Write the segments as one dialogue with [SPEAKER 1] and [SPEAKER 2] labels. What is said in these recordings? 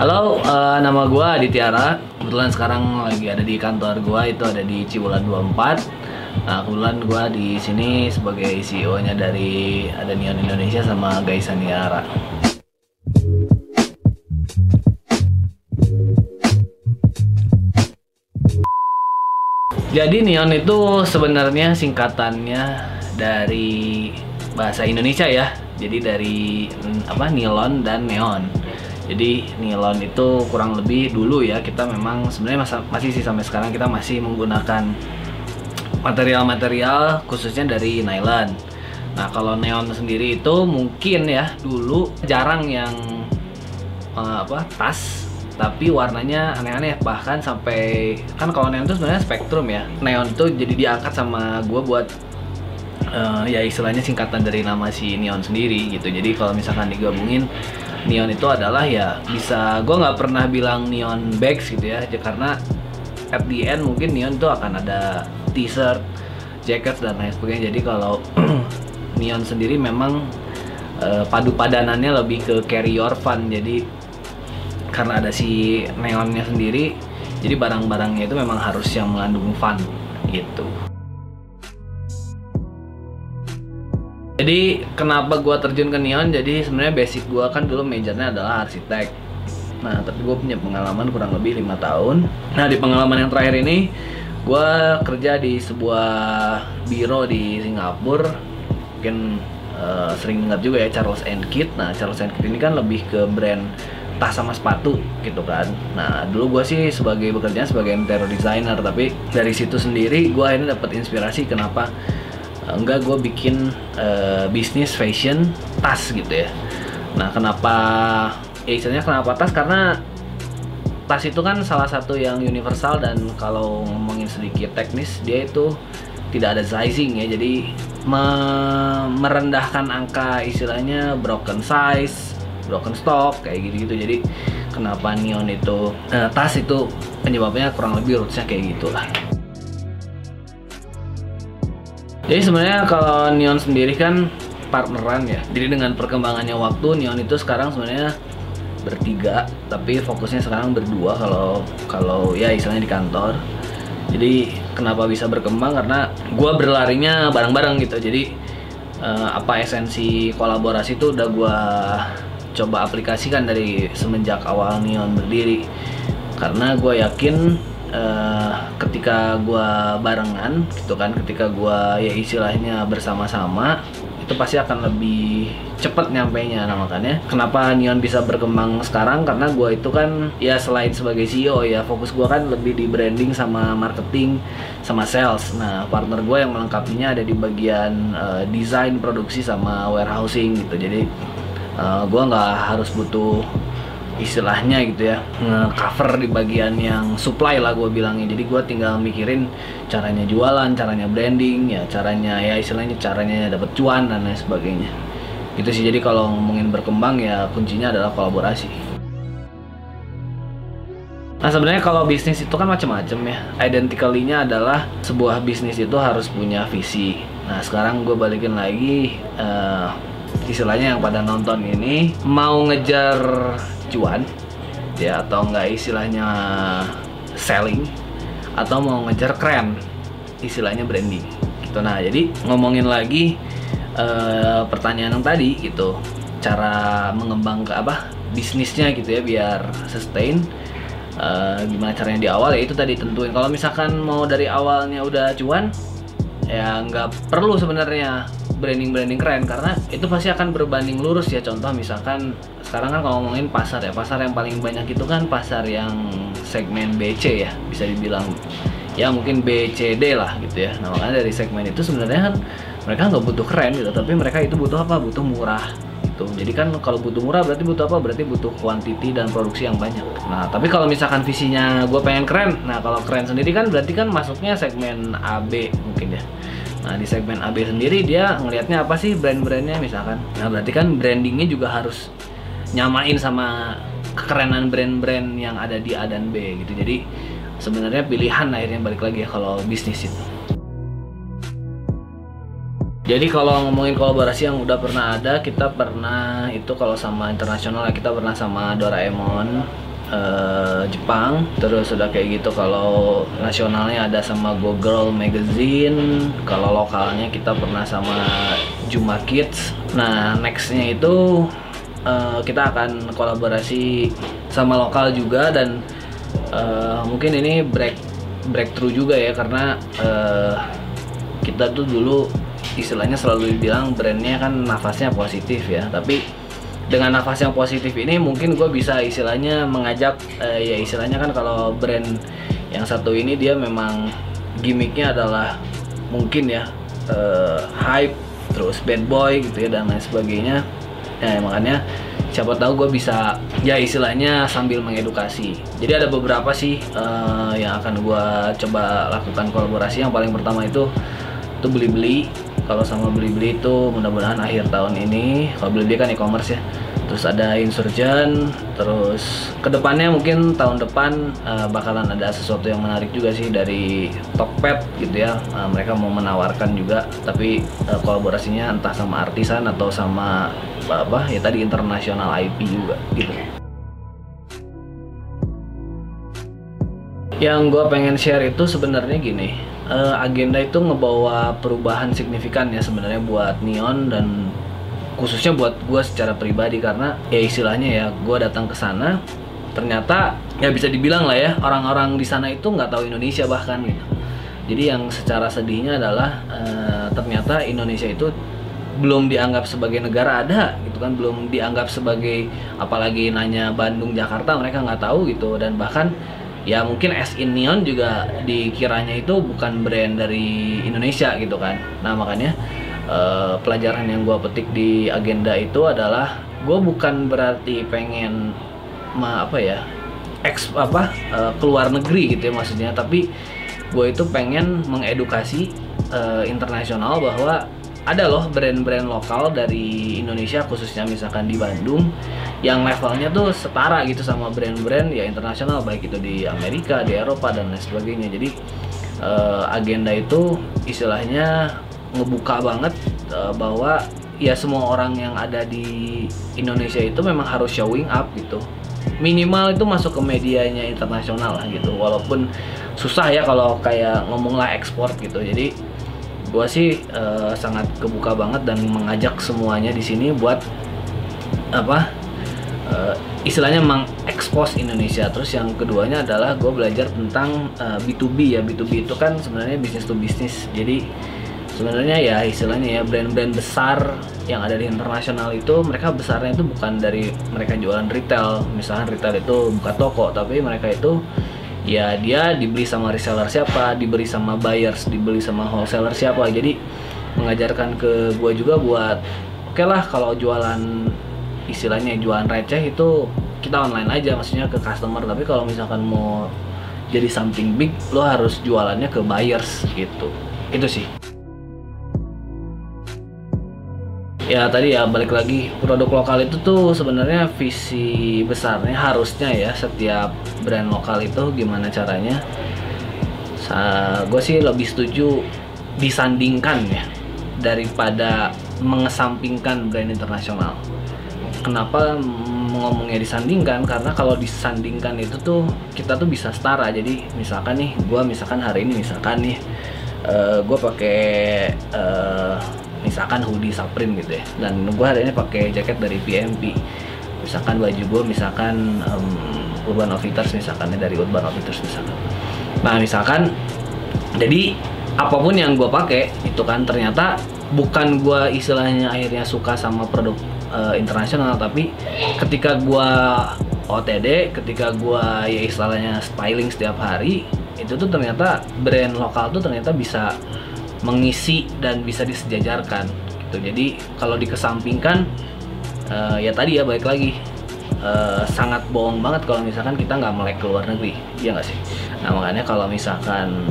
[SPEAKER 1] Halo, eh, nama gue Aditya Kebetulan sekarang lagi ada di kantor gue itu ada di Cibulan 24. Nah, kebetulan gue di sini sebagai CEO-nya dari ada Neon Indonesia sama Gaisa Niara. Jadi Neon itu sebenarnya singkatannya dari bahasa Indonesia ya. Jadi dari apa nilon dan neon. Jadi nilon itu kurang lebih dulu ya kita memang sebenarnya masih sih sampai sekarang kita masih menggunakan material-material khususnya dari nylon. Nah kalau neon sendiri itu mungkin ya dulu jarang yang eh, apa tas tapi warnanya aneh-aneh. Bahkan sampai kan kalau neon itu sebenarnya spektrum ya. Neon itu jadi diangkat sama gue buat eh, ya istilahnya singkatan dari nama si neon sendiri gitu. Jadi kalau misalkan digabungin neon itu adalah ya bisa gue nggak pernah bilang neon bags gitu ya aja karena at the end mungkin neon itu akan ada t-shirt jacket dan lain sebagainya. Jadi kalau neon sendiri memang eh, padu padanannya lebih ke carry your fun. Jadi karena ada si neonnya sendiri jadi barang-barangnya itu memang harus yang mengandung fun gitu jadi kenapa gua terjun ke neon? Jadi sebenarnya basic gua kan dulu majornya adalah arsitek. Nah tapi gue punya pengalaman kurang lebih lima tahun. Nah di pengalaman yang terakhir ini gua kerja di sebuah biro di Singapura. Mungkin eh, sering dengar juga ya Charles and Kit nah Charles and Kit ini kan lebih ke brand tas sama sepatu gitu kan. Nah dulu gue sih sebagai bekerja sebagai interior designer. Tapi dari situ sendiri gue akhirnya dapat inspirasi kenapa enggak gue bikin eh, bisnis fashion tas gitu ya. Nah kenapa ya istilahnya kenapa tas? Karena tas itu kan salah satu yang universal dan kalau ngomongin sedikit teknis dia itu tidak ada sizing ya. Jadi me- merendahkan angka istilahnya broken size broken stock kayak gitu gitu jadi kenapa neon itu eh, tas itu penyebabnya kurang lebih rootsnya kayak gitulah jadi sebenarnya kalau neon sendiri kan partneran ya. Jadi dengan perkembangannya waktu neon itu sekarang sebenarnya bertiga tapi fokusnya sekarang berdua kalau kalau ya istilahnya di kantor. Jadi kenapa bisa berkembang? Karena gua berlarinya bareng-bareng gitu. Jadi eh, apa esensi kolaborasi itu udah gua coba aplikasikan dari semenjak awal Neon berdiri. Karena gue yakin eh, ketika gua barengan gitu kan ketika gua ya istilahnya bersama-sama itu pasti akan lebih cepet nyampainya nah makanya kenapa Neon bisa berkembang sekarang? Karena gua itu kan ya selain sebagai CEO ya fokus gua kan lebih di branding sama marketing sama sales. Nah partner gue yang melengkapinya ada di bagian eh, desain produksi sama warehousing gitu. Jadi eh, gua nggak harus butuh istilahnya gitu ya cover di bagian yang supply lah gue bilangnya jadi gue tinggal mikirin caranya jualan caranya branding ya caranya ya istilahnya caranya dapat cuan dan lain sebagainya gitu sih jadi kalau ngomongin berkembang ya kuncinya adalah kolaborasi Nah sebenarnya kalau bisnis itu kan macam-macam ya. Identically-nya adalah sebuah bisnis itu harus punya visi. Nah sekarang gue balikin lagi eh, istilahnya yang pada nonton ini mau ngejar cuan ya atau enggak istilahnya selling atau mau ngejar keren istilahnya branding gitu. Nah jadi ngomongin lagi eh, pertanyaan yang tadi gitu cara mengembang ke apa bisnisnya gitu ya biar sustain Eh, gimana caranya di awal ya itu tadi tentuin. Kalau misalkan mau dari awalnya udah cuan ya nggak perlu sebenarnya branding branding keren karena itu pasti akan berbanding lurus ya. Contoh misalkan sekarang kan kalau ngomongin pasar ya pasar yang paling banyak itu kan pasar yang segmen BC ya bisa dibilang. Ya mungkin BCD lah gitu ya. Nah makanya dari segmen itu sebenarnya kan mereka nggak butuh keren gitu tapi mereka itu butuh apa? Butuh murah gitu. Jadi kan kalau butuh murah berarti butuh apa? Berarti butuh kuantiti dan produksi yang banyak. Nah tapi kalau misalkan visinya gue pengen keren nah kalau keren sendiri kan berarti kan masuknya segmen AB mungkin ya Nah di segmen AB sendiri dia ngelihatnya apa sih brand-brandnya misalkan. Nah berarti kan brandingnya juga harus nyamain sama kekerenan brand-brand yang ada di A dan B gitu. Jadi sebenarnya pilihan akhirnya balik lagi ya kalau bisnis itu. Jadi kalau ngomongin kolaborasi yang udah pernah ada, kita pernah itu kalau sama internasional ya, kita pernah sama Doraemon eh, Jepang. Terus udah kayak gitu kalau nasionalnya ada sama Go Girl Magazine. Kalau lokalnya kita pernah sama Juma Kids. Nah nextnya itu eh, kita akan kolaborasi sama lokal juga dan eh, mungkin ini break breakthrough juga ya karena eh, kita tuh dulu istilahnya selalu dibilang brandnya kan nafasnya positif ya tapi dengan nafas yang positif ini mungkin gue bisa istilahnya mengajak eh, ya istilahnya kan kalau brand yang satu ini dia memang gimmicknya adalah mungkin ya eh, hype terus bad boy gitu ya dan lain sebagainya. Ya makanya siapa tahu gue bisa ya istilahnya sambil mengedukasi. Jadi ada beberapa sih eh, yang akan gue coba lakukan kolaborasi. Yang paling pertama itu itu beli-beli kalau sama beli-beli itu mudah-mudahan akhir tahun ini kalau beli-beli kan e-commerce ya. Terus ada insurgent terus ke depannya mungkin tahun depan eh, bakalan ada sesuatu yang menarik juga sih dari Tokped gitu ya. Eh, mereka mau menawarkan juga tapi eh, kolaborasinya entah sama artisan atau sama apa, apa ya tadi internasional IP juga gitu. Yang gue pengen share itu sebenarnya gini eh, agenda itu ngebawa perubahan signifikan ya sebenarnya buat Neon dan khususnya buat gue secara pribadi karena ya istilahnya ya gue datang ke sana ternyata ya bisa dibilang lah ya orang-orang di sana itu nggak tahu Indonesia bahkan gitu. Jadi yang secara sedihnya adalah eh, ternyata Indonesia itu belum dianggap sebagai negara ada gitu kan belum dianggap sebagai apalagi nanya Bandung Jakarta mereka nggak tahu gitu. Dan bahkan ya mungkin as in Neon juga dikiranya itu bukan brand dari Indonesia gitu kan. Nah makanya eh, pelajaran yang gue petik di agenda itu adalah gue bukan berarti pengen ma apa ya eks apa eh, keluar negeri gitu ya maksudnya. Tapi gue itu pengen mengedukasi eh, internasional bahwa ada loh brand-brand lokal dari Indonesia khususnya misalkan di Bandung yang levelnya tuh setara gitu sama brand-brand ya internasional baik itu di Amerika, di Eropa dan lain sebagainya. Jadi eh, agenda itu istilahnya ngebuka banget eh, bahwa ya semua orang yang ada di Indonesia itu memang harus showing up gitu. Minimal itu masuk ke medianya internasional lah gitu. Walaupun susah ya kalau kayak ngomong lah ekspor gitu. Jadi gue sih eh, sangat kebuka banget dan mengajak semuanya di sini buat apa eh, istilahnya mengekspos Indonesia. Terus yang keduanya adalah gue belajar tentang eh, B2B ya. B2B itu kan sebenarnya bisnis to bisnis jadi sebenarnya ya istilahnya ya brand-brand besar yang ada di internasional itu mereka besarnya itu bukan dari mereka jualan retail. Misalnya retail itu buka toko tapi mereka itu ya dia dibeli sama reseller siapa, dibeli sama buyers, dibeli sama wholesaler siapa. Jadi mengajarkan ke gue juga buat oke lah kalau jualan istilahnya jualan receh itu kita online aja maksudnya ke customer. Tapi kalau misalkan mau jadi something big lo harus jualannya ke buyers gitu. Itu sih ya tadi ya balik lagi. Produk lokal itu tuh sebenarnya visi besarnya harusnya ya setiap brand lokal itu gimana caranya. Gue sih lebih setuju disandingkan ya daripada mengesampingkan brand internasional. Kenapa ngomongnya disandingkan? Karena kalau disandingkan itu tuh kita tuh bisa setara. Jadi misalkan nih gue misalkan hari ini misalkan nih gue pakai eh, misalkan hoodie Supreme gitu ya. Dan gue hari ini pakai jaket dari PMP misalkan baju gue misalkan um, Urban Outfitters misalkan dari Urban Outfitters misalkan. Nah misalkan jadi apa pun yang gue pakai itu kan ternyata bukan gue istilahnya akhirnya suka sama produk uh, internasional tapi ketika gue OTD ketika gue ya istilahnya styling setiap hari itu tuh ternyata brand lokal tuh ternyata bisa mengisi dan bisa disejajarkan gitu. Jadi kalau dikesampingkan uh, ya tadi ya balik lagi. Uh, sangat bohong banget kalau misalkan kita nggak melek ke luar negeri ya nggak sih? Nah makanya kalau misalkan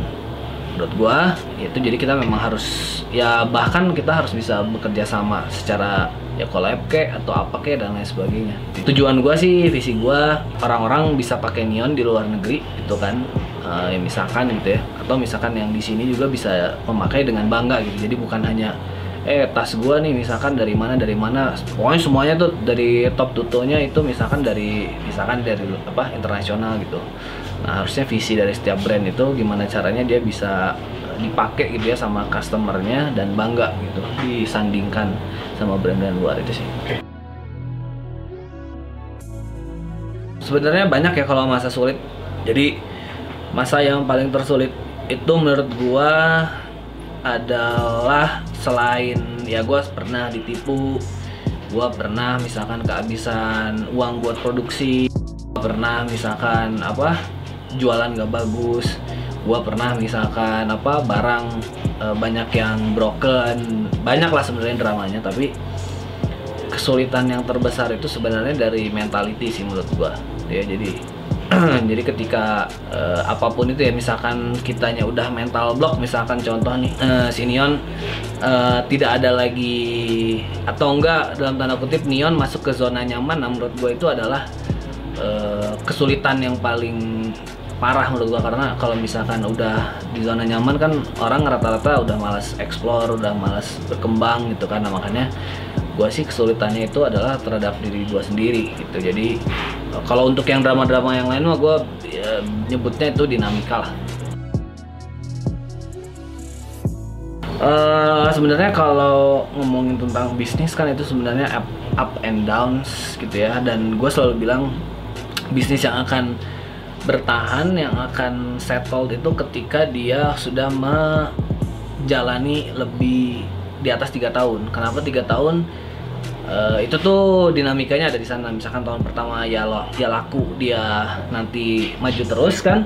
[SPEAKER 1] menurut gua itu jadi kita memang harus ya bahkan kita harus bisa bekerja sama secara ya collab kek atau apa kek dan lain sebagainya. Tujuan gua sih visi gua orang-orang bisa pakai neon di luar negeri itu kan uh, ya misalkan gitu ya. Atau misalkan yang di sini juga bisa memakai dengan bangga gitu. Jadi bukan hanya eh tas gua nih misalkan dari mana dari mana. Pokoknya semuanya tuh dari top tutonya itu misalkan dari misalkan dari apa internasional gitu. Nah harusnya visi dari setiap brand itu gimana caranya dia bisa dipakai gitu ya sama customernya dan bangga gitu disandingkan sama brand-brand luar itu sih. Sebenarnya banyak ya kalau masa sulit. Jadi masa yang paling tersulit itu menurut gua adalah selain ya gua pernah ditipu gua pernah misalkan kehabisan uang buat produksi pernah misalkan apa jualan gak bagus gua pernah misalkan apa barang e, banyak yang broken. Banyak lah sebenarnya dramanya tapi kesulitan yang terbesar itu sebenarnya dari mentality sih menurut gua. Ya jadi jadi ketika uh, apa pun itu ya misalkan kitanya udah mental block misalkan contoh nih uh, si Neon uh, tidak ada lagi atau enggak dalam tanda kutip Neon masuk ke zona nyaman nah menurut gue itu adalah uh, kesulitan yang paling parah menurut gua. Karena kalau misalkan udah di zona nyaman kan orang rata-rata udah malas explore udah malas berkembang gitu kan. Nah, makanya gue sih kesulitannya itu adalah terhadap diri gue sendiri gitu. Jadi kalau untuk yang drama-drama yang lain mah gue ya, nyebutnya itu dinamika lah Uh, sebenarnya kalau ngomongin tentang bisnis kan itu sebenarnya up, up and downs gitu ya dan gue selalu bilang bisnis yang akan bertahan yang akan settled itu ketika dia sudah menjalani lebih di atas tiga tahun. Kenapa tiga tahun? Uh, itu tuh dinamikanya ada di sana. Misalkan tahun pertama ya lo, ya laku, dia nanti maju terus kan.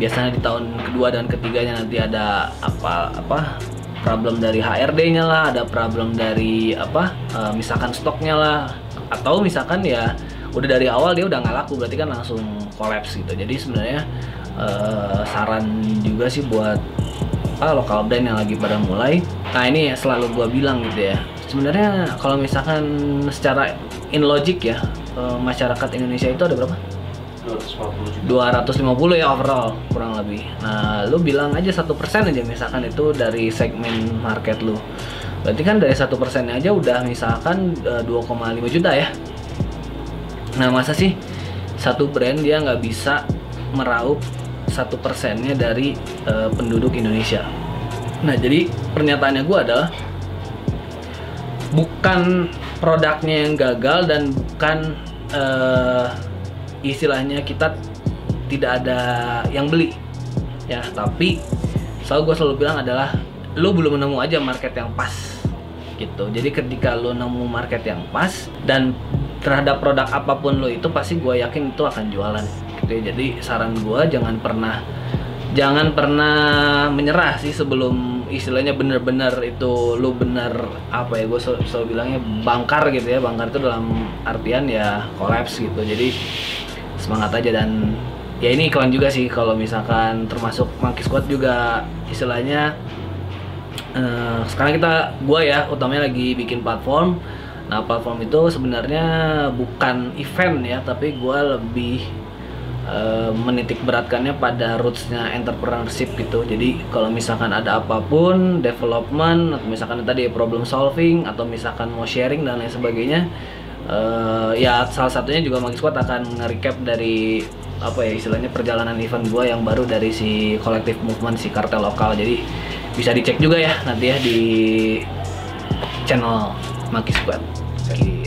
[SPEAKER 1] Biasanya di tahun kedua dan ketiganya nanti ada apa apa problem dari HRD-nya lah, ada problem dari apa uh, misalkan stoknya lah, atau misalkan ya udah dari awal dia udah nggak laku berarti kan langsung kolaps gitu. Jadi sebenarnya uh, saran juga sih buat apa lokal brand yang lagi pada mulai nah ini selalu gue bilang gitu ya sebenarnya kalau misalkan secara in logic ya eh, masyarakat Indonesia itu ada berapa? 250 250 ya overall kurang lebih. Nah lu bilang aja satu persen aja misalkan itu dari segmen market lu. Berarti kan dari satu persennya aja udah misalkan 2,5 eh, juta ya. Nah masa sih satu brand dia nggak bisa meraup satu persennya dari uh, penduduk Indonesia. Nah jadi pernyataannya gue adalah bukan produknya yang gagal dan bukan uh, istilahnya kita tidak ada yang beli. Ya tapi selalu gue selalu bilang adalah lo belum menemu aja market yang pas gitu. Jadi ketika lo nemu market yang pas dan terhadap produk apa pun lo itu pasti gue yakin itu akan jualan gitu ya. Jadi saran gue jangan pernah jangan pernah menyerah sih sebelum istilahnya bener-bener itu lu bener apa ya gue selalu, selalu bilangnya bangkar gitu ya. Bangkar itu dalam artian ya kolaps gitu. Jadi semangat aja dan ya ini iklan juga sih kalau misalkan termasuk Monkey Squad juga istilahnya uh, sekarang kita gue ya utamanya lagi bikin platform. Nah platform itu sebenarnya bukan event ya tapi gue lebih Eh, menitik beratkannya pada rootsnya entrepreneurship gitu jadi kalau misalkan ada apa pun development atau misalkan tadi problem solving atau misalkan mau sharing dan lain sebagainya uh, ya salah satunya juga Magis Squad akan nge-recap dari apa ya istilahnya perjalanan event gua yang baru dari si collective movement si kartel lokal jadi bisa dicek juga ya nanti ya di channel Magis Squad. Oke.